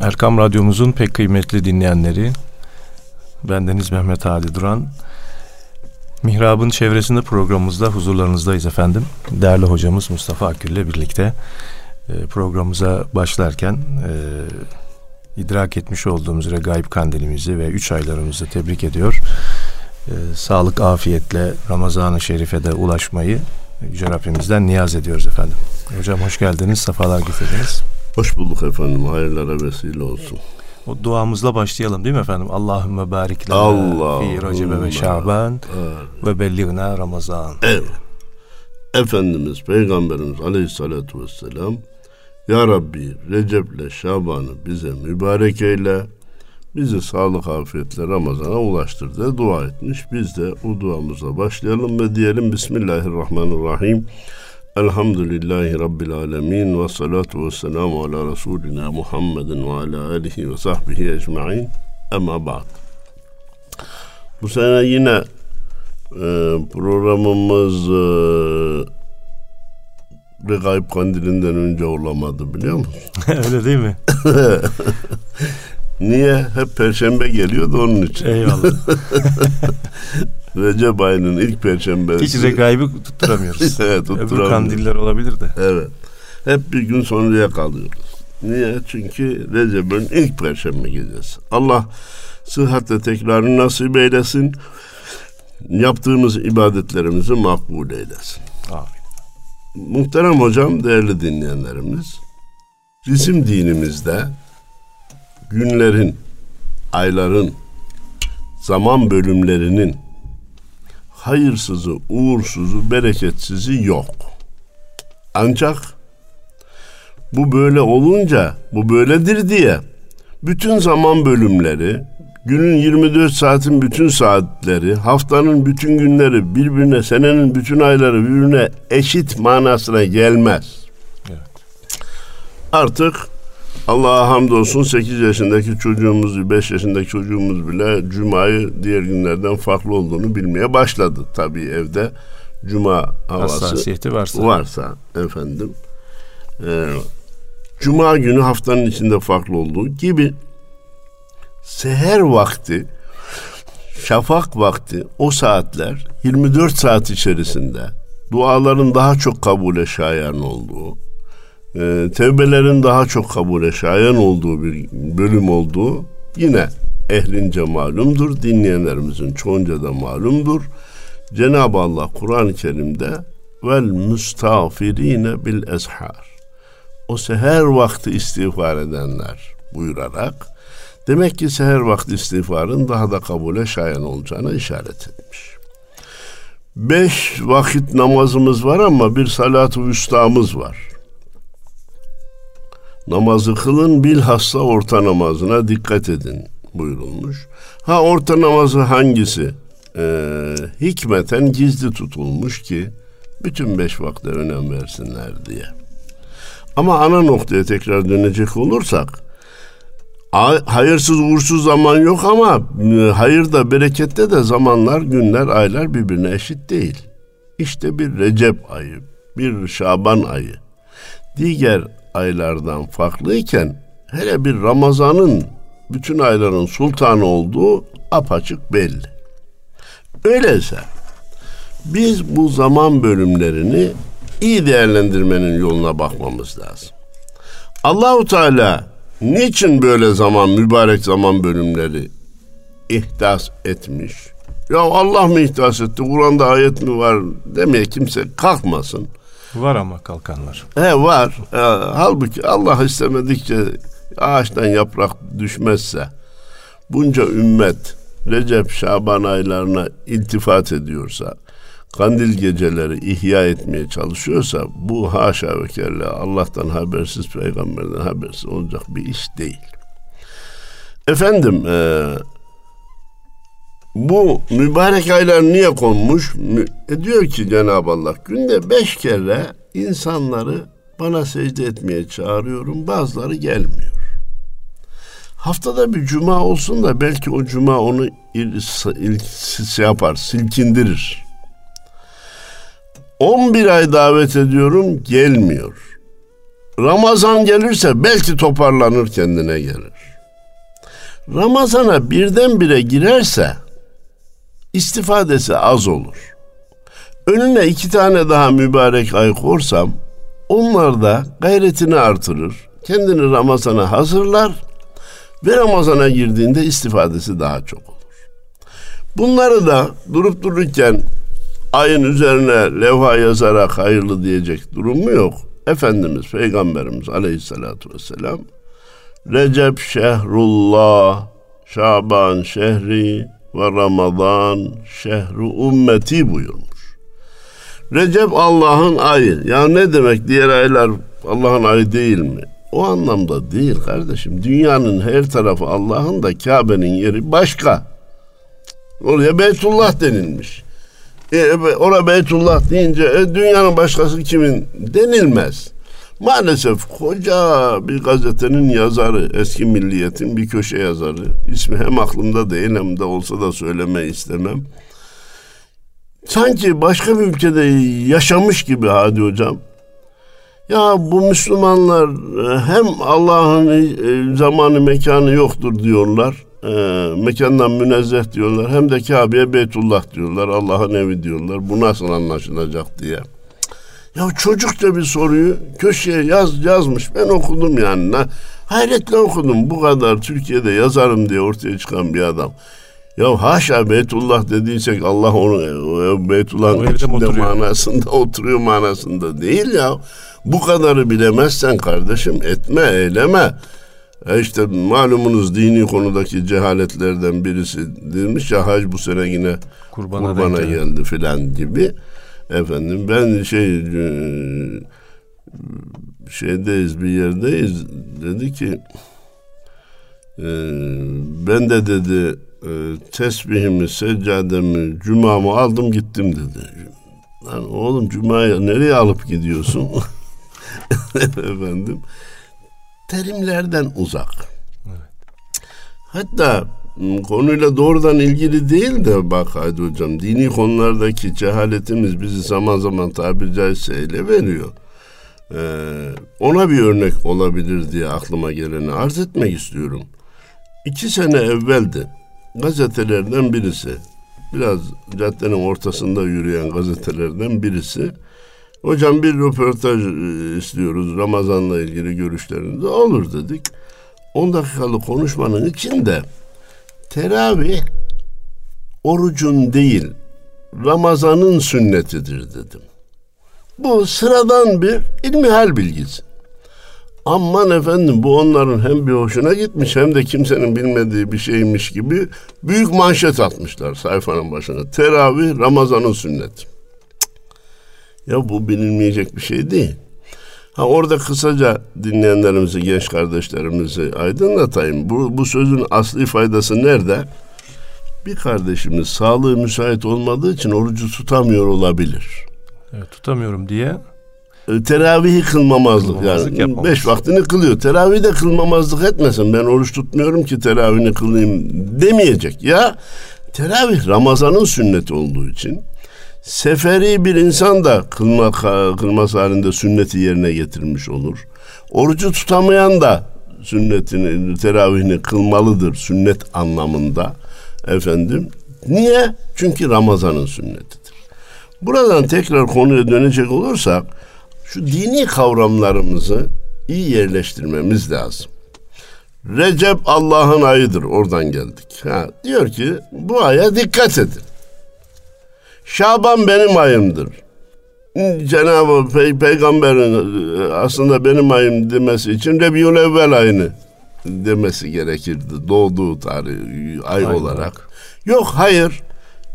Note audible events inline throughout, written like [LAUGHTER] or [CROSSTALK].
Erkam Radyomuzun pek kıymetli dinleyenleri, bendeniz Mehmet Hadi Duran. Mihrab'ın çevresinde programımızda huzurlarınızdayız efendim. Değerli hocamız Mustafa Akgül ile birlikte e, programımıza başlarken e, idrak etmiş olduğumuz üzere gayb kandilimizi ve üç aylarımızı tebrik ediyor. E, sağlık, afiyetle Ramazan-ı Şerif'e de ulaşmayı Yüce Rabbimizden niyaz ediyoruz efendim. Hocam hoş geldiniz, sefalar getirdiniz. Hoş bulduk efendim. Hayırlara vesile olsun. O duamızla başlayalım değil mi efendim? Allahümme barik lana Allah fi Recebe ve Şaban ve belligna Ramazan. Evet. Efendimiz Peygamberimiz Aleyhisselatü Vesselam Ya Rabbi Recep'le Şaban'ı bize mübarek eyle bizi sağlık afiyetle Ramazan'a ulaştır diye dua etmiş. Biz de o duamıza başlayalım ve diyelim Bismillahirrahmanirrahim. Elhamdülillahi Rabbil alemin ve salatu ve selamu ala Resulina Muhammedin ve ala alihi ve sahbihi ecma'in. Ama ba'd. Bu sene yine e, programımız e, Regaib Kandili'nden önce olamadı biliyor musun? [LAUGHS] Öyle değil mi? [LAUGHS] Niye? Hep perşembe geliyordu onun için. Eyvallah. [LAUGHS] Recep ayının ilk perşembesi. Hiç regaybı tutturamıyoruz. [LAUGHS] evet, Öbür tutturamıyoruz. kandiller olabilir de. Evet. Hep bir gün sonraya kalıyoruz. Niye? Çünkü Recep'in ilk perşembe gecesi. Allah sıhhatle tekrarını nasip eylesin. Yaptığımız ibadetlerimizi makbul eylesin. Amin. Muhterem hocam, değerli dinleyenlerimiz, bizim dinimizde günlerin, ayların, zaman bölümlerinin hayırsızı, uğursuzu, bereketsizi yok. Ancak bu böyle olunca, bu böyledir diye bütün zaman bölümleri, günün 24 saatin bütün saatleri, haftanın bütün günleri birbirine, senenin bütün ayları birbirine eşit manasına gelmez. Evet. Artık Allah'a hamdolsun 8 yaşındaki çocuğumuz, 5 yaşındaki çocuğumuz bile Cuma'yı diğer günlerden farklı olduğunu bilmeye başladı. Tabii evde Cuma havası Hassasiyeti varsa. varsa efendim. Ee, Cuma günü haftanın içinde farklı olduğu gibi seher vakti şafak vakti o saatler 24 saat içerisinde duaların daha çok kabule şayan olduğu e, tevbelerin daha çok kabule şayan olduğu bir bölüm olduğu yine ehlince malumdur. Dinleyenlerimizin çoğunca da malumdur. Cenab-ı Allah Kur'an-ı Kerim'de vel müstağfirine bil ezhar o seher vakti istiğfar edenler buyurarak demek ki seher vakti istiğfarın daha da kabule şayan olacağına işaret etmiş. Beş vakit namazımız var ama bir salat-ı var. Namazı kılın bilhassa orta namazına dikkat edin buyurulmuş. Ha orta namazı hangisi? Ee, hikmeten gizli tutulmuş ki bütün beş vakte önem versinler diye. Ama ana noktaya tekrar dönecek olursak hayırsız uğursuz zaman yok ama e, hayırda berekette de zamanlar günler aylar birbirine eşit değil. İşte bir Recep ayı bir Şaban ayı diğer aylardan farklıyken hele bir Ramazan'ın bütün ayların sultanı olduğu apaçık belli. Öyleyse biz bu zaman bölümlerini iyi değerlendirmenin yoluna bakmamız lazım. Allahu Teala niçin böyle zaman mübarek zaman bölümleri ihdas etmiş? Ya Allah mı ihdas etti? Kur'an'da ayet mi var demeye kimse kalkmasın. Var ama kalkanlar. He var. E, halbuki Allah istemedikçe ağaçtan yaprak düşmezse bunca ümmet Recep Şaban aylarına iltifat ediyorsa kandil geceleri ihya etmeye çalışıyorsa bu haşa ve kella Allah'tan habersiz peygamberden habersiz olacak bir iş değil. Efendim e, bu mübarek aylar niye konmuş? E diyor ki Cenab-ı Allah günde beş kere insanları bana secde etmeye çağırıyorum. Bazıları gelmiyor. Haftada bir cuma olsun da belki o cuma onu il, il, şey yapar, silkindirir. 11 ay davet ediyorum gelmiyor. Ramazan gelirse belki toparlanır kendine gelir. Ramazana birdenbire girerse istifadesi az olur. Önüne iki tane daha mübarek ay korsam onlar da gayretini artırır. Kendini Ramazan'a hazırlar ve Ramazan'a girdiğinde istifadesi daha çok olur. Bunları da durup dururken ayın üzerine levha yazarak hayırlı diyecek durumu yok. Efendimiz Peygamberimiz Aleyhisselatü Vesselam Recep şehrullah Şaban şehri ve Ramazan şehru ümmeti buyurmuş. Recep Allah'ın ayı. Ya ne demek diğer aylar Allah'ın ayı değil mi? O anlamda değil kardeşim. Dünyanın her tarafı Allah'ın da Kabe'nin yeri başka. Oraya Beytullah denilmiş. E, ora Beytullah deyince e, dünyanın başkası kimin denilmez. Maalesef koca bir gazetenin yazarı, eski milliyetin bir köşe yazarı. ismi hem aklımda değil hem de olsa da söyleme istemem. Sanki başka bir ülkede yaşamış gibi Hadi Hocam. Ya bu Müslümanlar e, hem Allah'ın e, zamanı mekanı yoktur diyorlar e, mekandan münezzeh diyorlar. Hem de Kabe'ye Beytullah diyorlar. Allah'ın evi diyorlar. Bu nasıl anlaşılacak diye. Ya çocukça bir soruyu köşeye yaz yazmış. Ben okudum yani. Hayretle okudum. Bu kadar Türkiye'de yazarım diye ortaya çıkan bir adam. Ya haşa Beytullah dediysek Allah onu e, Beytullah'ın içinde oturuyor. manasında [LAUGHS] oturuyor manasında değil ya. Bu kadarı bilemezsen kardeşim etme eyleme. E işte malumunuz dini konudaki cehaletlerden birisi demiş ya hac bu sene yine kurbana, kurbana geldi filan gibi. Efendim ben şey e, şeydeyiz bir yerdeyiz dedi ki e, ben de dedi e, tesbihimi, seccademi, cumamı aldım gittim dedi. Lan oğlum cumaya nereye alıp gidiyorsun? [LAUGHS] Efendim terimlerden uzak. Hatta konuyla doğrudan ilgili değil de bak hadi hocam dini konulardaki cehaletimiz bizi zaman zaman tabiri caizse ele veriyor. Ee, ona bir örnek olabilir diye aklıma geleni arz etmek istiyorum. İki sene evveldi gazetelerden birisi biraz caddenin ortasında yürüyen gazetelerden birisi Hocam bir röportaj e, istiyoruz Ramazan'la ilgili görüşlerinizi olur dedik. 10 dakikalık konuşmanın içinde teravih orucun değil Ramazan'ın sünnetidir dedim. Bu sıradan bir ilmihal bilgisi. Aman efendim bu onların hem bir hoşuna gitmiş hem de kimsenin bilmediği bir şeymiş gibi büyük manşet atmışlar sayfanın başına. Teravih Ramazan'ın sünneti. Ya bu bilinmeyecek bir şey değil. Ha orada kısaca dinleyenlerimizi, genç kardeşlerimizi aydınlatayım. Bu, bu sözün asli faydası nerede? Bir kardeşimiz sağlığı müsait olmadığı için orucu tutamıyor olabilir. Evet, tutamıyorum diye e, teravihi kılmamazlık, kılmamazlık yani. Beş vaktini kılıyor. Teravih de kılmamazlık etmesin. Ben oruç tutmuyorum ki teravihini kılayım demeyecek. Ya teravih Ramazan'ın sünneti olduğu için Seferi bir insan da kılma, kılması halinde sünneti yerine getirmiş olur. Orucu tutamayan da sünnetini, teravihini kılmalıdır sünnet anlamında. Efendim. Niye? Çünkü Ramazan'ın sünnetidir. Buradan tekrar konuya dönecek olursak şu dini kavramlarımızı iyi yerleştirmemiz lazım. Recep Allah'ın ayıdır. Oradan geldik. Ha, diyor ki bu aya dikkat edin. Şaban benim ayımdır. Cenab-ı Pey Peygamber'in e, aslında benim ayım demesi için Rebiyul Evvel ayını demesi gerekirdi. Doğduğu tarih ay Aynen. olarak. Yok hayır.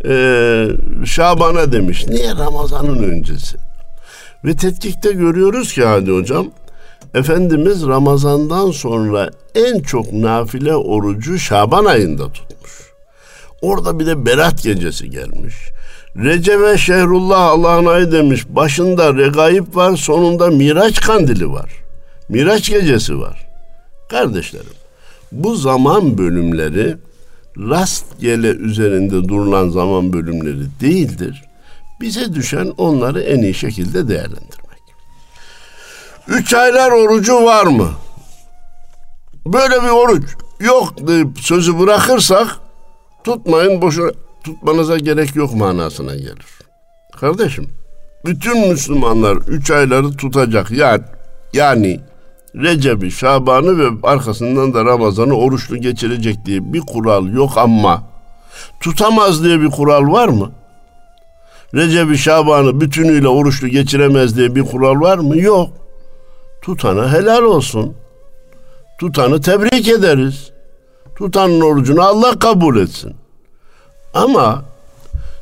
Ee, Şaban'a demiş. Niye Ramazan'ın öncesi? Ve tetkikte görüyoruz ki hadi hocam Efendimiz Ramazan'dan sonra en çok nafile orucu Şaban ayında tutmuş. Orada bir de Berat gecesi gelmiş. Recebe Şehrullah Allah'ın ayı demiş. Başında regaib var, sonunda Miraç kandili var. Miraç gecesi var. Kardeşlerim, bu zaman bölümleri rastgele üzerinde durulan zaman bölümleri değildir. Bize düşen onları en iyi şekilde değerlendirmek. Üç aylar orucu var mı? Böyle bir oruç yok deyip sözü bırakırsak tutmayın boşuna tutmanıza gerek yok manasına gelir. Kardeşim bütün Müslümanlar üç ayları tutacak yani, yani Recep'i, Şaban'ı ve arkasından da Ramazan'ı oruçlu geçirecek diye bir kural yok ama tutamaz diye bir kural var mı? Recep'i, Şaban'ı bütünüyle oruçlu geçiremez diye bir kural var mı? Yok. Tutana helal olsun. Tutanı tebrik ederiz. Tutanın orucunu Allah kabul etsin. Ama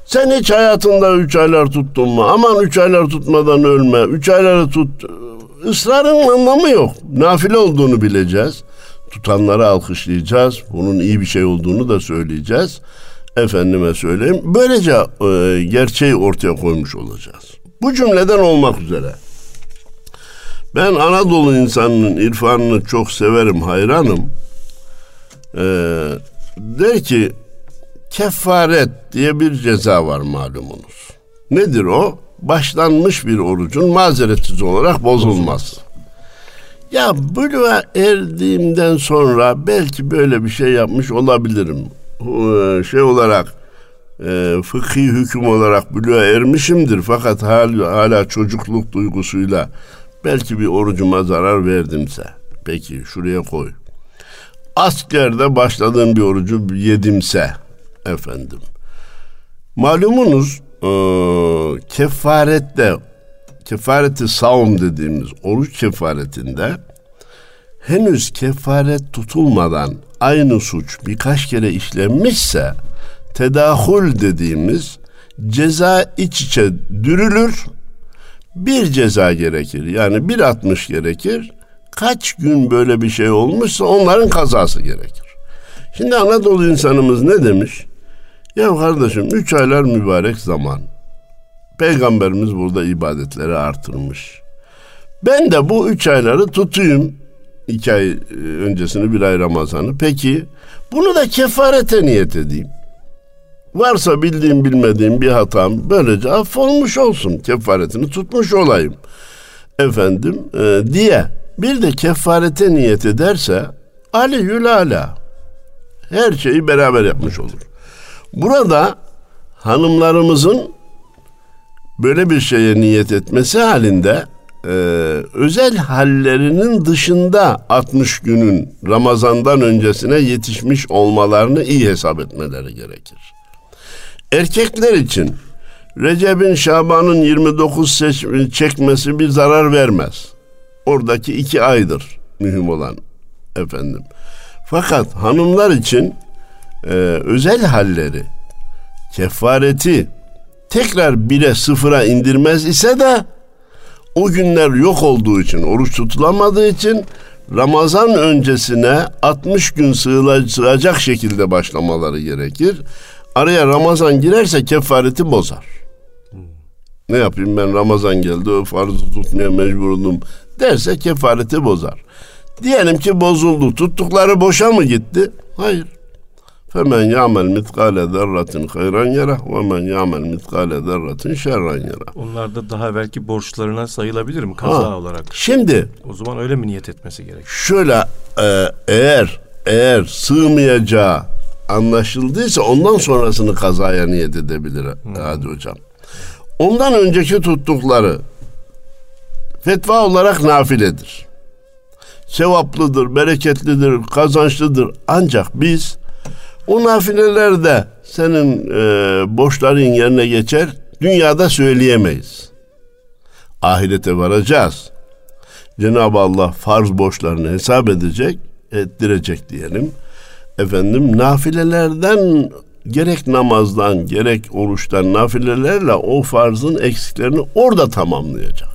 sen hiç hayatında üç aylar tuttun mu? Aman üç aylar tutmadan ölme. Üç ayları tut. Israrın anlamı yok. Nafile olduğunu bileceğiz. Tutanları alkışlayacağız. Bunun iyi bir şey olduğunu da söyleyeceğiz. Efendime söyleyeyim. Böylece e, gerçeği ortaya koymuş olacağız. Bu cümleden olmak üzere. Ben Anadolu insanının irfanını çok severim, hayranım. Ee, der ki kefaret diye bir ceza var malumunuz. Nedir o? Başlanmış bir orucun mazeretsiz olarak bozulması. Ya buluğa erdiğimden sonra belki böyle bir şey yapmış olabilirim. Ee, şey olarak e, fıkhi hüküm olarak buluğa ermişimdir. Fakat hala, hala çocukluk duygusuyla belki bir orucuma zarar verdimse. Peki şuraya koy. Askerde başladığım bir orucu yedimse efendim. Malumunuz e, kefarette kefareti savun dediğimiz oruç kefaretinde henüz kefaret tutulmadan aynı suç birkaç kere işlenmişse tedahül dediğimiz ceza iç içe dürülür bir ceza gerekir. Yani bir atmış gerekir. Kaç gün böyle bir şey olmuşsa onların kazası gerekir. Şimdi Anadolu insanımız ne demiş? Ya kardeşim üç aylar mübarek zaman. Peygamberimiz burada ibadetleri artırmış. Ben de bu üç ayları tutayım. iki ay e, öncesini bir ay Ramazan'ı. Peki bunu da kefarete niyet edeyim. Varsa bildiğim bilmediğim bir hatam böylece affolmuş olsun. Kefaretini tutmuş olayım. Efendim e, diye bir de kefarete niyet ederse Ali Yülala her şeyi beraber yapmış olur. Burada hanımlarımızın böyle bir şeye niyet etmesi halinde e, özel hallerinin dışında 60 günün Ramazan'dan öncesine yetişmiş olmalarını iyi hesap etmeleri gerekir. Erkekler için Recep'in Şaban'ın 29 seç, çekmesi bir zarar vermez. Oradaki iki aydır mühim olan efendim. Fakat hanımlar için e, özel halleri, kefareti tekrar bire sıfıra indirmez ise de o günler yok olduğu için, oruç tutulamadığı için Ramazan öncesine 60 gün sığılacak şekilde başlamaları gerekir. Araya Ramazan girerse kefareti bozar. Ne yapayım ben Ramazan geldi farzı tutmaya mecbur oldum derse kefareti bozar. Diyelim ki bozuldu. Tuttukları boşa mı gitti? Hayır. Femen ya'mel mitkale zerratin hayran yara ve men ya'mel mitkale zerratin şerran yara. Onlar da daha belki borçlarına sayılabilir mi kaza ha, olarak? Şimdi o zaman öyle mi niyet etmesi gerek? Şöyle e, eğer eğer sığmayacağı anlaşıldıysa ondan sonrasını kazaya niyet edebilir hmm. hadi hocam. Ondan önceki tuttukları fetva olarak nafiledir. Sevaplıdır, bereketlidir, kazançlıdır. Ancak biz o nafilelerde senin e, borçların yerine geçer, dünyada söyleyemeyiz. Ahirete varacağız. Cenab-ı Allah farz borçlarını hesap edecek, ettirecek diyelim efendim nafilelerden gerek namazdan gerek oruçtan nafilelerle o farzın eksiklerini orada tamamlayacak.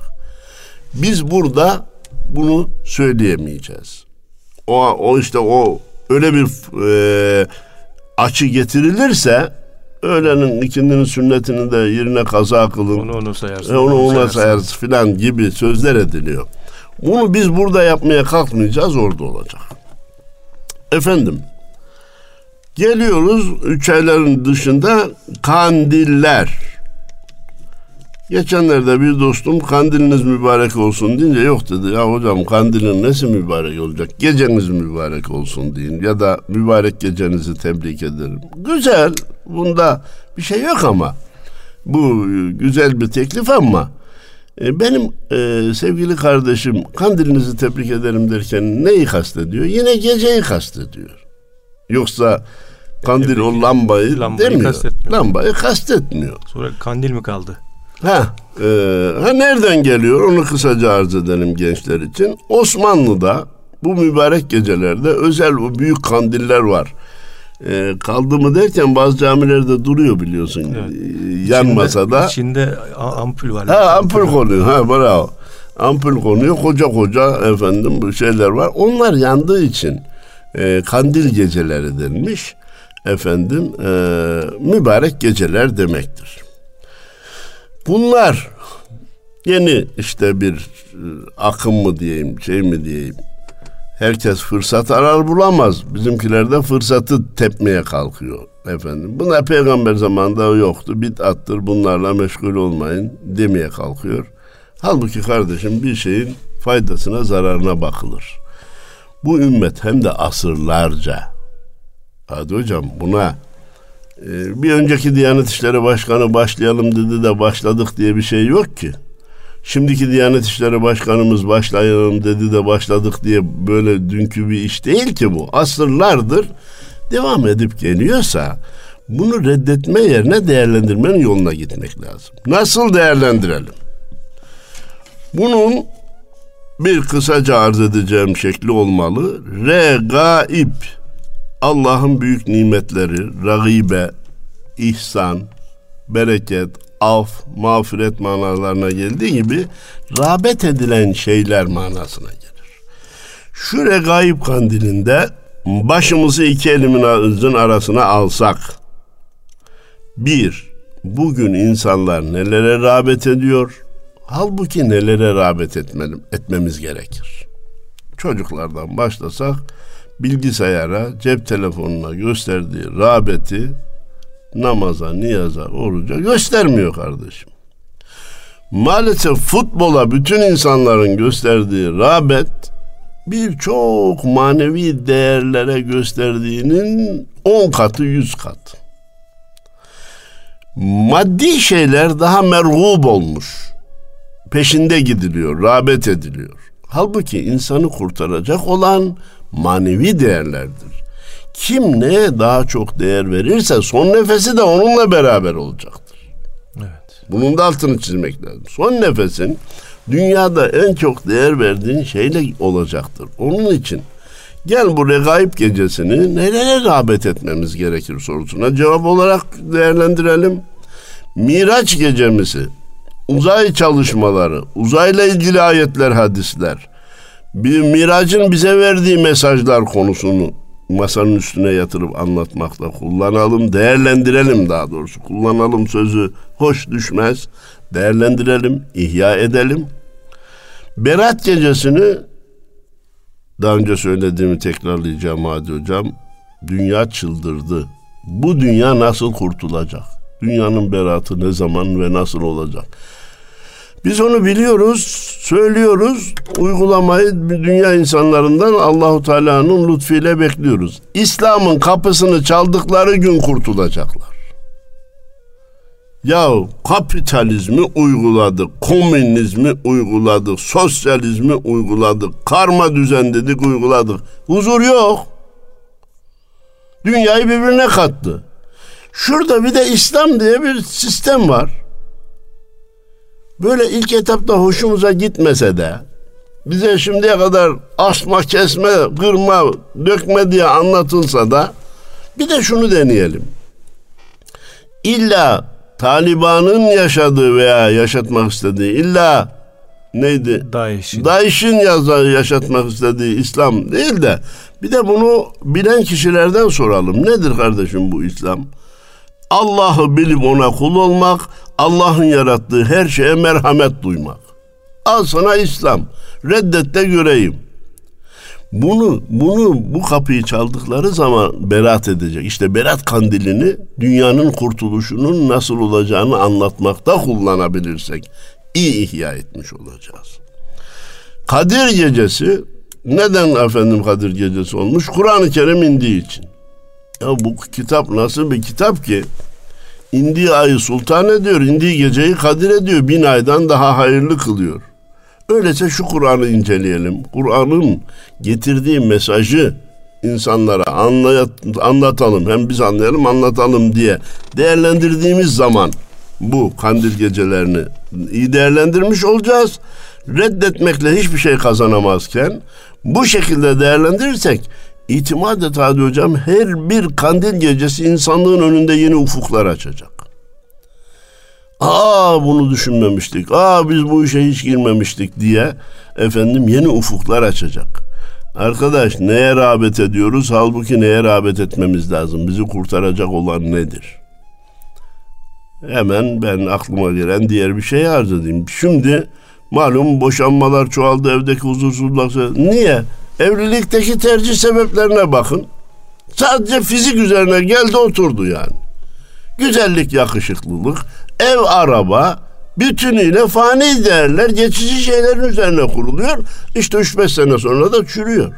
Biz burada bunu söyleyemeyeceğiz. O, o işte o öyle bir e, açı getirilirse öğlenin ikindinin sünnetini de yerine kaza kılın. Onu onu sayarsın. E, onu ona sayarsın filan gibi sözler ediliyor. Bunu biz burada yapmaya kalkmayacağız orada olacak. Efendim Geliyoruz üç ayların dışında kandiller. Geçenlerde bir dostum kandiliniz mübarek olsun deyince yok dedi. Ya hocam kandilin nesi mübarek olacak? Geceniz mübarek olsun deyin ya da mübarek gecenizi tebrik ederim. Güzel bunda bir şey yok ama bu güzel bir teklif ama e, benim e, sevgili kardeşim kandilinizi tebrik ederim derken neyi kastediyor? Yine geceyi kastediyor. Yoksa kandil o lambayı, lambayı demiyor. Kastetmiyor. Lambayı kastetmiyor. Sonra kandil mi kaldı? Ha, e, ha nereden geliyor onu kısaca arz edelim gençler için. Osmanlı'da bu mübarek gecelerde özel o büyük kandiller var. E, kaldı mı derken bazı camilerde duruyor biliyorsun evet. e, yan içinde, masada. İçinde ampul var. Ha ampul konuyor ha bravo. Ampul konuyor koca koca efendim bu şeyler var. Onlar yandığı için e, kandil geceleri denmiş. Efendim e, mübarek geceler demektir. Bunlar yeni işte bir e, akım mı diyeyim, şey mi diyeyim. Herkes fırsat arar bulamaz. Bizimkiler de fırsatı tepmeye kalkıyor efendim. Bunlar peygamber zamanında yoktu. Bid'attır bunlarla meşgul olmayın demeye kalkıyor. Halbuki kardeşim bir şeyin faydasına zararına bakılır. Bu ümmet hem de asırlarca. Hadi hocam buna bir önceki Diyanet İşleri Başkanı başlayalım dedi de başladık diye bir şey yok ki. Şimdiki Diyanet İşleri Başkanımız başlayalım dedi de başladık diye böyle dünkü bir iş değil ki bu. Asırlardır devam edip geliyorsa bunu reddetme yerine değerlendirmenin yoluna gitmek lazım. Nasıl değerlendirelim? Bunun bir kısaca arz edeceğim şekli olmalı. Regaib Allah'ın büyük nimetleri, ragibe, ihsan, bereket, af, mağfiret manalarına geldiği gibi rağbet edilen şeyler manasına gelir. Şu regaib kandilinde başımızı iki elimizin arasına alsak, bir, bugün insanlar nelere rağbet ediyor, halbuki nelere rağbet etmem, etmemiz gerekir. Çocuklardan başlasak, bilgisayara, cep telefonuna gösterdiği rağbeti namaza, niyaza, oruca göstermiyor kardeşim. Maalesef futbola bütün insanların gösterdiği rağbet birçok manevi değerlere gösterdiğinin on katı yüz kat. Maddi şeyler daha merhub olmuş. Peşinde gidiliyor, rağbet ediliyor. Halbuki insanı kurtaracak olan manevi değerlerdir. Kim neye daha çok değer verirse son nefesi de onunla beraber olacaktır. Evet. Bunun da altını çizmek lazım. Son nefesin dünyada en çok değer verdiğin şeyle olacaktır. Onun için gel bu regaib gecesini nelere rağbet etmemiz gerekir sorusuna cevap olarak değerlendirelim. Miraç gecemizi, uzay çalışmaları, uzayla ilgili ayetler, hadisler, bir miracın bize verdiği mesajlar konusunu masanın üstüne yatırıp anlatmakta kullanalım, değerlendirelim daha doğrusu. Kullanalım sözü hoş düşmez. Değerlendirelim, ihya edelim. Berat gecesini daha önce söylediğimi tekrarlayacağım Hadi Hocam. Dünya çıldırdı. Bu dünya nasıl kurtulacak? Dünyanın beratı ne zaman ve nasıl olacak? Biz onu biliyoruz, söylüyoruz, uygulamayı dünya insanlarından Allahu Teala'nın lütfuyla bekliyoruz. İslam'ın kapısını çaldıkları gün kurtulacaklar. Ya kapitalizmi uyguladık, komünizmi uyguladık, sosyalizmi uyguladık, karma düzen dedik uyguladık. Huzur yok. Dünyayı birbirine kattı. Şurada bir de İslam diye bir sistem var böyle ilk etapta hoşumuza gitmese de bize şimdiye kadar asma, kesme, kırma, dökme diye anlatılsa da bir de şunu deneyelim. İlla Taliban'ın yaşadığı veya yaşatmak istediği illa neydi? DAEŞ'in. DAEŞ'in yaşatmak istediği İslam değil de bir de bunu bilen kişilerden soralım. Nedir kardeşim bu İslam? Allah'ı bilip ona kul olmak, Allah'ın yarattığı her şeye merhamet duymak. Al sana İslam. Reddet de göreyim. Bunu bunu bu kapıyı çaldıkları zaman berat edecek. İşte berat kandilini dünyanın kurtuluşunun nasıl olacağını anlatmakta kullanabilirsek iyi ihya etmiş olacağız. Kadir gecesi neden efendim Kadir gecesi olmuş? Kur'an-ı Kerim indiği için. Ya bu kitap nasıl bir kitap ki? indiği ayı sultan ediyor, indiği geceyi kadir ediyor, bin aydan daha hayırlı kılıyor. Öyleyse şu Kur'an'ı inceleyelim. Kur'an'ın getirdiği mesajı insanlara anlayat, anlatalım. Hem biz anlayalım anlatalım diye değerlendirdiğimiz zaman bu kandil gecelerini iyi değerlendirmiş olacağız. Reddetmekle hiçbir şey kazanamazken bu şekilde değerlendirirsek itimat et Hadi Hocam her bir kandil gecesi insanlığın önünde yeni ufuklar açacak. Aa bunu düşünmemiştik. Aa biz bu işe hiç girmemiştik diye efendim yeni ufuklar açacak. Arkadaş neye rağbet ediyoruz? Halbuki neye rağbet etmemiz lazım? Bizi kurtaracak olan nedir? Hemen ben aklıma gelen diğer bir şey arz edeyim. Şimdi malum boşanmalar çoğaldı, evdeki huzursuzluk. Niye? Evlilikteki tercih sebeplerine bakın. Sadece fizik üzerine geldi oturdu yani. Güzellik, yakışıklılık, ev, araba bütünüyle fani değerler geçici şeylerin üzerine kuruluyor. İşte 3-5 sene sonra da çürüyor.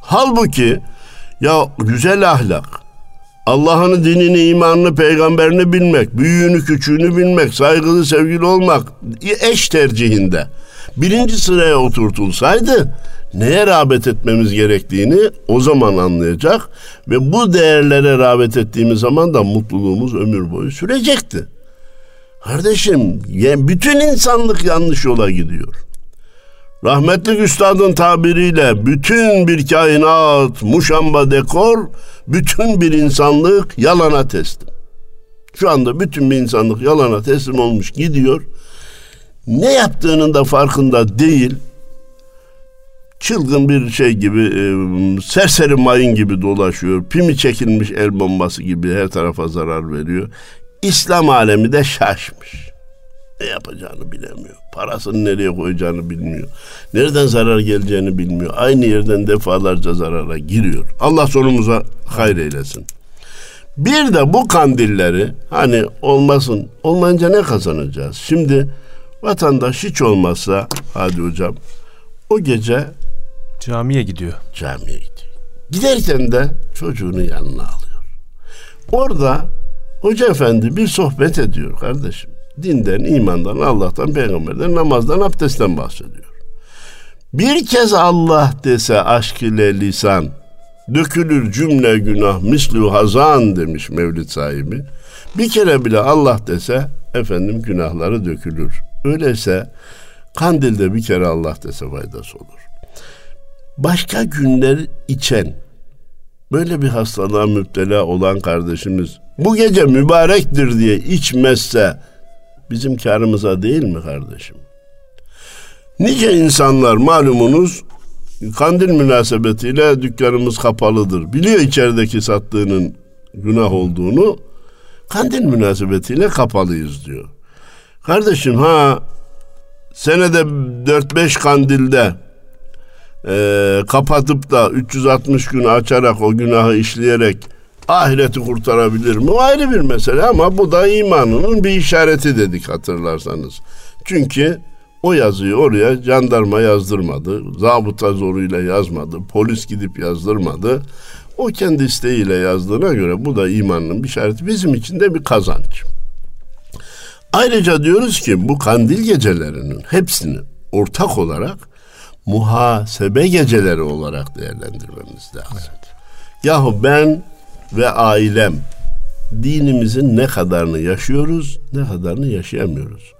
Halbuki ya güzel ahlak, Allah'ın dinini, imanını, peygamberini bilmek, büyüğünü, küçüğünü bilmek, saygılı, sevgili olmak eş tercihinde birinci sıraya oturtulsaydı neye rağbet etmemiz gerektiğini o zaman anlayacak ve bu değerlere rağbet ettiğimiz zaman da mutluluğumuz ömür boyu sürecekti. Kardeşim bütün insanlık yanlış yola gidiyor. Rahmetli üstadın tabiriyle bütün bir kainat, muşamba dekor, bütün bir insanlık yalana teslim. Şu anda bütün bir insanlık yalana teslim olmuş gidiyor. Ne yaptığının da farkında değil çılgın bir şey gibi e, serseri mayın gibi dolaşıyor. Pimi çekilmiş el bombası gibi her tarafa zarar veriyor. İslam alemi de şaşmış. Ne yapacağını bilemiyor. Parasını nereye koyacağını bilmiyor. Nereden zarar geleceğini bilmiyor. Aynı yerden defalarca zarara giriyor. Allah sonumuza hayır eylesin. Bir de bu kandilleri hani olmasın olmayınca ne kazanacağız? Şimdi vatandaş hiç olmazsa hadi hocam o gece Camiye gidiyor. Camiye gidiyor. Giderken de çocuğunu yanına alıyor. Orada hoca efendi bir sohbet ediyor kardeşim. Dinden, imandan, Allah'tan, peygamberden, namazdan, abdestten bahsediyor. Bir kez Allah dese aşk ile lisan, dökülür cümle günah mislu hazan demiş Mevlid sahibi. Bir kere bile Allah dese efendim günahları dökülür. Öyleyse kandilde bir kere Allah dese faydası olur başka günler içen böyle bir hastalığa müptela olan kardeşimiz bu gece mübarektir diye içmezse bizim karımıza değil mi kardeşim? Nice insanlar malumunuz kandil münasebetiyle dükkanımız kapalıdır. Biliyor içerideki sattığının günah olduğunu. Kandil münasebetiyle kapalıyız diyor. Kardeşim ha senede 4-5 kandilde e, kapatıp da 360 gün açarak o günahı işleyerek ahireti kurtarabilir mi? O ayrı bir mesele ama bu da imanının bir işareti dedik hatırlarsanız. Çünkü o yazıyı oraya jandarma yazdırmadı, zabıta zoruyla yazmadı, polis gidip yazdırmadı. O kendi isteğiyle yazdığına göre bu da imanın bir işareti. Bizim için de bir kazanç. Ayrıca diyoruz ki bu kandil gecelerinin hepsini ortak olarak muhasebe geceleri olarak değerlendirmemiz lazım. Evet. Yahu ben ve ailem dinimizin ne kadarını yaşıyoruz, ne kadarını yaşayamıyoruz.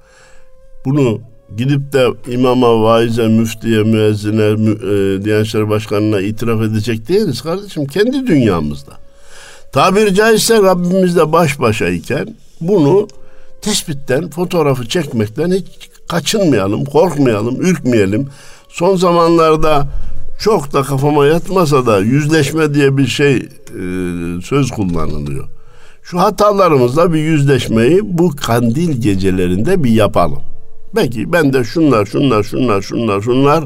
Bunu gidip de imama, vaize, müftiye, müezzine, mü, e, Diyanet İşleri Başkanı'na itiraf edecek değiliz kardeşim. Kendi dünyamızda. Tabiri caizse Rabbimizle baş başayken bunu tespitten, fotoğrafı çekmekten hiç kaçınmayalım, korkmayalım, ürkmeyelim. Son zamanlarda çok da kafama yatmasa da yüzleşme diye bir şey e, söz kullanılıyor. Şu hatalarımızla bir yüzleşmeyi bu kandil gecelerinde bir yapalım. Belki ben de şunlar şunlar şunlar şunlar şunlar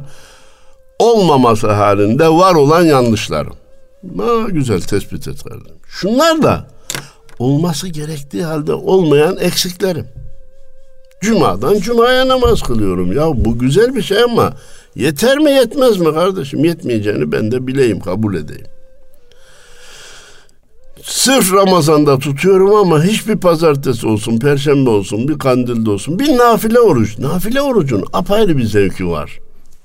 olmaması halinde var olan yanlışlarım. Ha, güzel tespit et. Şunlar da olması gerektiği halde olmayan eksiklerim. Cuma'dan Cuma'ya namaz kılıyorum. Ya bu güzel bir şey ama yeter mi yetmez mi kardeşim? Yetmeyeceğini ben de bileyim, kabul edeyim. Sırf Ramazan'da tutuyorum ama hiçbir pazartesi olsun, perşembe olsun, bir kandilde olsun, bir nafile oruç. Nafile orucun apayrı bir zevki var.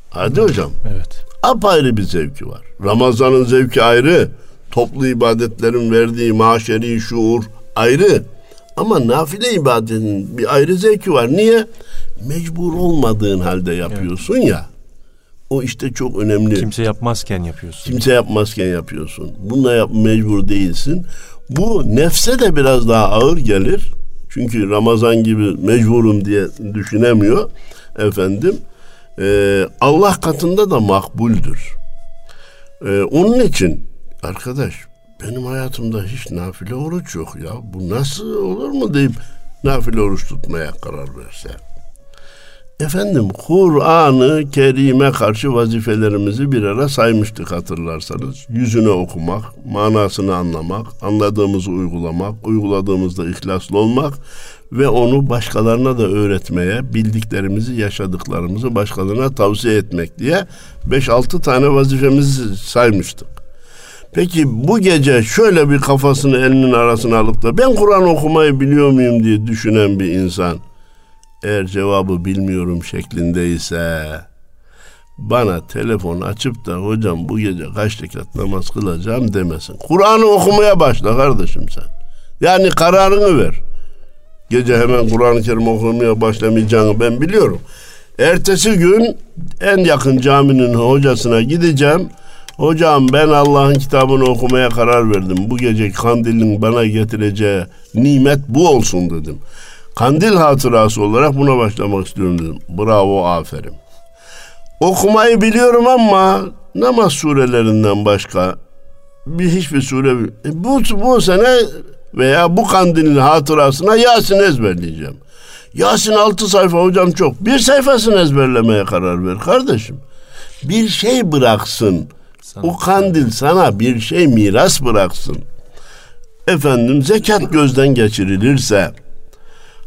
Hadi hocam. Evet. Apayrı bir zevki var. Ramazan'ın zevki ayrı. Toplu ibadetlerin verdiği maşeri şuur ayrı. Ama nafile ibadetin bir ayrı zevki var. Niye? Mecbur olmadığın halde yapıyorsun ya. O işte çok önemli. Kimse yapmazken yapıyorsun. Kimse yapmazken yapıyorsun. Bununla yap mecbur değilsin. Bu nefse de biraz daha ağır gelir. Çünkü Ramazan gibi mecburum diye düşünemiyor efendim. Ee, Allah katında da makbuldür. Ee, onun için arkadaş benim hayatımda hiç nafile oruç yok ya. Bu nasıl olur mu deyip nafile oruç tutmaya karar verse. Efendim Kur'an-ı Kerim'e karşı vazifelerimizi bir ara saymıştık hatırlarsanız. Yüzüne okumak, manasını anlamak, anladığımızı uygulamak, uyguladığımızda ihlaslı olmak ve onu başkalarına da öğretmeye, bildiklerimizi, yaşadıklarımızı başkalarına tavsiye etmek diye 5-6 tane vazifemizi saymıştık. Peki bu gece şöyle bir kafasını elinin arasına alıp da ben Kur'an okumayı biliyor muyum diye düşünen bir insan eğer cevabı bilmiyorum şeklindeyse bana telefon açıp da hocam bu gece kaç rekat namaz kılacağım demesin. Kur'an'ı okumaya başla kardeşim sen. Yani kararını ver. Gece hemen Kur'an-ı Kerim okumaya başlamayacağını ben biliyorum. Ertesi gün en yakın caminin hocasına gideceğim. Hocam ben Allah'ın kitabını okumaya karar verdim. Bu gece kandilin bana getireceği nimet bu olsun dedim. Kandil hatırası olarak buna başlamak istiyorum dedim. Bravo aferin. Okumayı biliyorum ama namaz surelerinden başka bir hiçbir sure e, bu, bu sene veya bu kandilin hatırasına Yasin ezberleyeceğim. Yasin altı sayfa hocam çok. Bir sayfasını ezberlemeye karar ver kardeşim. Bir şey bıraksın. Sana, o kandil sana bir şey miras bıraksın. Efendim zekat gözden geçirilirse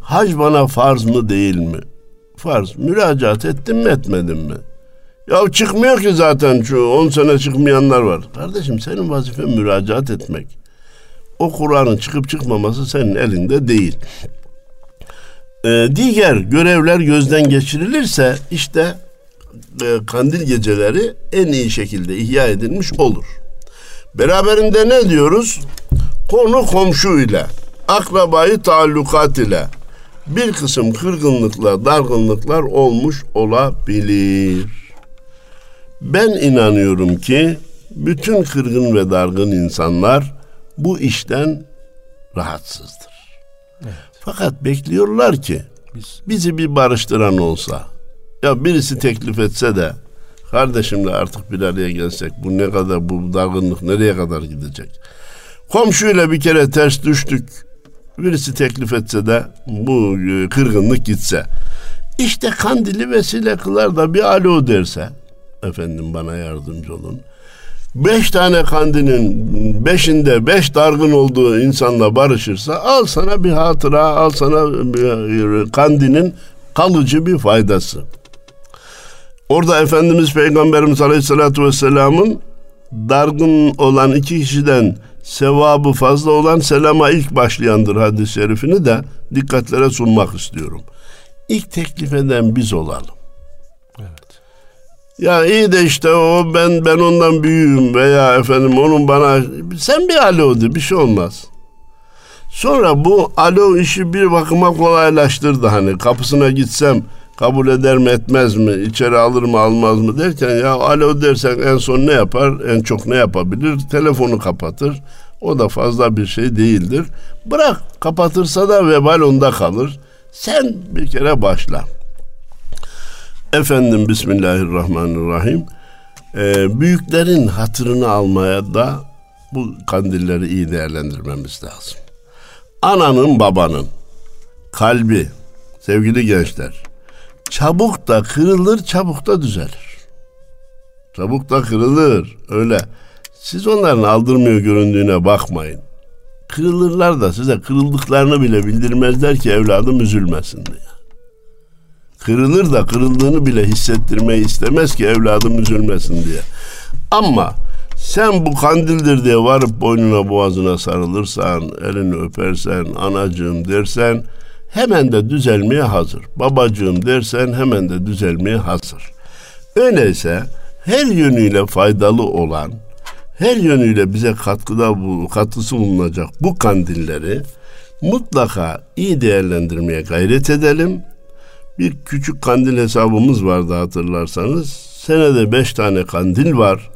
hac bana farz mı değil mi? Farz. Müracaat ettim mi etmedim mi? Ya çıkmıyor ki zaten şu 10 sene çıkmayanlar var. Kardeşim senin vazifen müracaat etmek. O Kur'an'ın çıkıp çıkmaması senin elinde değil. Ee, diğer görevler gözden geçirilirse işte e, kandil geceleri en iyi şekilde ihya edilmiş olur. Beraberinde ne diyoruz? Konu komşu ile, akrabayı taallukat ile bir kısım kırgınlıklar, dargınlıklar olmuş olabilir. Ben inanıyorum ki bütün kırgın ve dargın insanlar bu işten rahatsızdır. Evet. Fakat bekliyorlar ki Biz... bizi bir barıştıran olsa ya birisi teklif etse de kardeşimle artık bir araya gelsek bu ne kadar bu dargınlık nereye kadar gidecek? Komşuyla bir kere ters düştük. Birisi teklif etse de bu e, kırgınlık gitse. İşte kandili vesile kılar da bir alo derse efendim bana yardımcı olun. Beş tane kandinin beşinde beş dargın olduğu insanla barışırsa al sana bir hatıra, al sana bir kandinin kalıcı bir faydası. Orada Efendimiz Peygamberimiz Aleyhisselatü Vesselam'ın dargın olan iki kişiden sevabı fazla olan selama ilk başlayandır hadis-i şerifini de dikkatlere sunmak istiyorum. İlk teklif eden biz olalım. Evet. Ya iyi de işte o ben ben ondan büyüğüm veya efendim onun bana sen bir alo de bir şey olmaz. Sonra bu alo işi bir bakıma kolaylaştırdı hani kapısına gitsem kabul eder mi etmez mi içeri alır mı almaz mı derken ya alo dersen en son ne yapar? En çok ne yapabilir? Telefonu kapatır. O da fazla bir şey değildir. Bırak kapatırsa da vebal onda kalır. Sen bir kere başla. Efendim Bismillahirrahmanirrahim. Ee, büyüklerin hatırını almaya da bu kandilleri iyi değerlendirmemiz lazım. Ananın babanın kalbi sevgili gençler çabuk da kırılır, çabuk da düzelir. Çabuk da kırılır. Öyle. Siz onların aldırmıyor göründüğüne bakmayın. Kırılırlar da size kırıldıklarını bile bildirmezler ki evladım üzülmesin diye. Kırılır da kırıldığını bile hissettirmeyi istemez ki evladım üzülmesin diye. Ama sen bu kandildir diye varıp boynuna boğazına sarılırsan, elini öpersen, anacığım dersen hemen de düzelmeye hazır. Babacığım dersen hemen de düzelmeye hazır. Öyleyse her yönüyle faydalı olan, her yönüyle bize katkıda bu katkısı bulunacak bu kandilleri mutlaka iyi değerlendirmeye gayret edelim. Bir küçük kandil hesabımız vardı hatırlarsanız. Senede beş tane kandil var.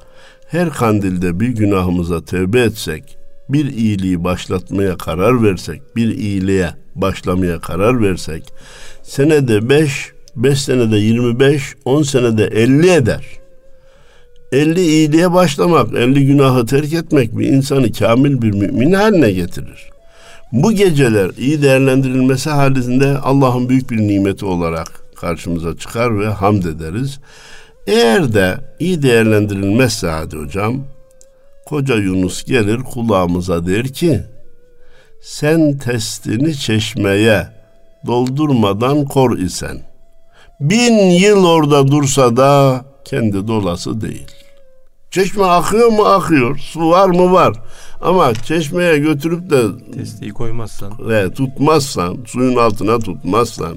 Her kandilde bir günahımıza tövbe etsek, bir iyiliği başlatmaya karar versek, bir iyiliğe başlamaya karar versek, senede beş, beş senede yirmi beş, on senede elli eder. Elli iyiliğe başlamak, elli günahı terk etmek bir insanı kamil bir mümin haline getirir. Bu geceler iyi değerlendirilmesi halinde Allah'ın büyük bir nimeti olarak karşımıza çıkar ve hamd ederiz. Eğer de iyi değerlendirilmezse hadi hocam, koca Yunus gelir kulağımıza der ki, sen testini çeşmeye doldurmadan kor isen, bin yıl orada dursa da kendi dolası değil. Çeşme akıyor mu akıyor, su var mı var. Ama çeşmeye götürüp de testiyi koymazsan ve tutmazsan, suyun altına tutmazsan,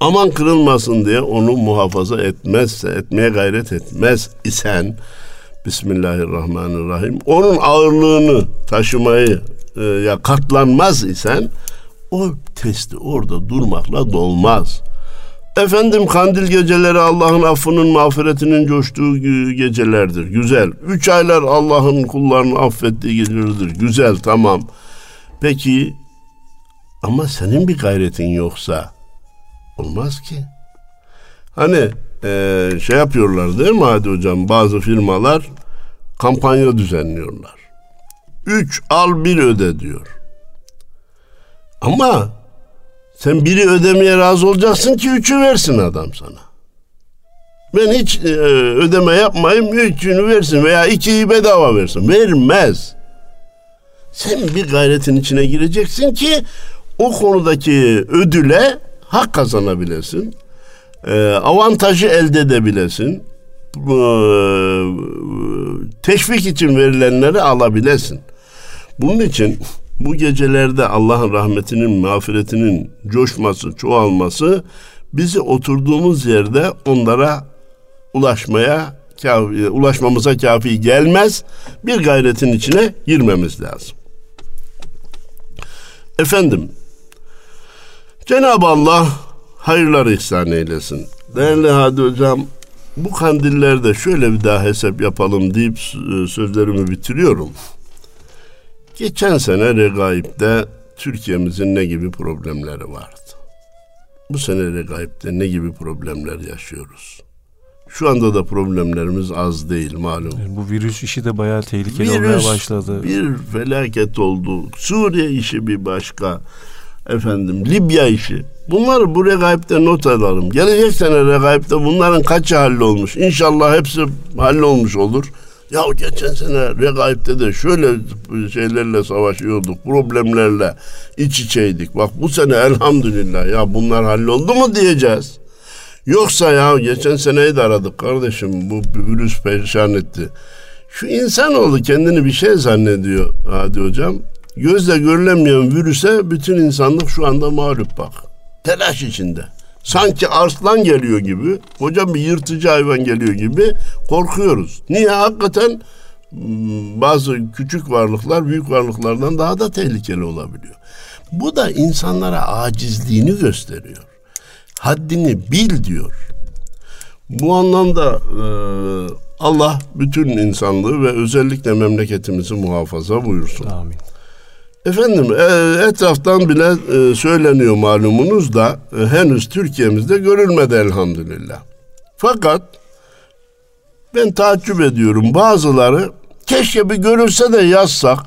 aman kırılmasın diye onu muhafaza etmezse, etmeye gayret etmez isen Bismillahirrahmanirrahim. Onun ağırlığını taşımayı e, ya katlanmaz isen o testi orada durmakla dolmaz. Efendim kandil geceleri Allah'ın affının mağfiretinin coştuğu gecelerdir. Güzel. Üç aylar Allah'ın kullarını affettiği gecelerdir. Güzel tamam. Peki ama senin bir gayretin yoksa olmaz ki. Hani e, şey yapıyorlar değil mi Hadi Hocam bazı firmalar kampanya düzenliyorlar. Üç al bir öde diyor. Ama sen biri ödemeye razı olacaksın ki üçü versin adam sana. Ben hiç e, ödeme yapmayayım, üçünü versin veya ikiyi bedava versin. Vermez. Sen bir gayretin içine gireceksin ki o konudaki ödüle hak kazanabilesin. E, avantajı elde edebilesin. E, teşvik için verilenleri alabilesin. Bunun için bu gecelerde Allah'ın rahmetinin, mağfiretinin coşması, çoğalması bizi oturduğumuz yerde onlara ulaşmaya kafi, ulaşmamıza kafi gelmez. Bir gayretin içine girmemiz lazım. Efendim, Cenab-ı Allah hayırlar ihsan eylesin. Değerli Hadi Hocam, bu kandillerde şöyle bir daha hesap yapalım deyip sözlerimi bitiriyorum. Geçen sene Regaip'te Türkiye'mizin ne gibi problemleri vardı? Bu sene Regaip'te ne gibi problemler yaşıyoruz? Şu anda da problemlerimiz az değil malum. bu virüs işi de bayağı tehlikeli virüs, olmaya başladı. Bir felaket oldu. Suriye işi bir başka. Efendim Libya işi. Bunları bu regaipte not alalım. Gelecek sene regaipte bunların kaçı hallolmuş? İnşallah hepsi hallolmuş olur. Ya geçen sene Regaip'te de şöyle şeylerle savaşıyorduk, problemlerle iç içeydik. Bak bu sene elhamdülillah ya bunlar halloldu mu diyeceğiz. Yoksa ya geçen seneyi de aradık kardeşim bu virüs perişan etti. Şu insanoğlu kendini bir şey zannediyor Hadi hocam. Gözle görülemeyen virüse bütün insanlık şu anda mağlup bak. Telaş içinde sanki arslan geliyor gibi, hocam bir yırtıcı hayvan geliyor gibi korkuyoruz. Niye? Hakikaten hmm, bazı küçük varlıklar büyük varlıklardan daha da tehlikeli olabiliyor. Bu da insanlara acizliğini gösteriyor. Haddini bil diyor. Bu anlamda e, Allah bütün insanlığı ve özellikle memleketimizi muhafaza buyursun. Amin. Efendim e, etraftan bile e, söyleniyor malumunuz da e, henüz Türkiye'mizde görülmedi elhamdülillah. Fakat ben takip ediyorum bazıları keşke bir görülse de yazsak,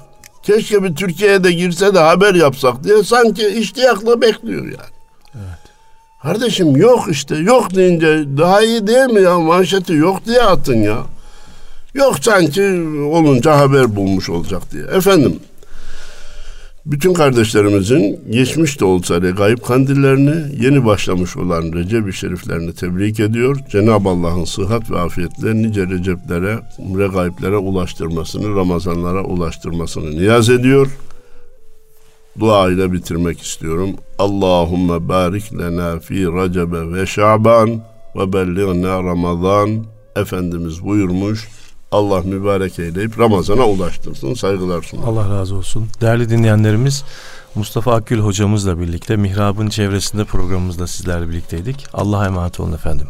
keşke bir Türkiye'ye de girse de haber yapsak diye sanki iştiyakla bekliyor yani. Evet. Kardeşim yok işte yok deyince daha iyi değil mi ya manşeti yok diye atın ya. Yok sanki olunca haber bulmuş olacak diye. Efendim bütün kardeşlerimizin geçmiş de olsa regaib kandillerini yeni başlamış olan Recep-i Şeriflerini tebrik ediyor. Cenab-ı Allah'ın sıhhat ve afiyetle nice Receplere, regaiblere ulaştırmasını, Ramazanlara ulaştırmasını niyaz ediyor. Dua ile bitirmek istiyorum. Allahümme barik lena fi Recebe ve Şaban ve belliğna Ramazan. Efendimiz buyurmuş. Allah mübarek eyleyip Ramazan'a ulaştırsın. Saygılar sunar. Allah razı olsun. Değerli dinleyenlerimiz Mustafa Akgül hocamızla birlikte Mihrab'ın çevresinde programımızda sizlerle birlikteydik. Allah'a emanet olun efendim.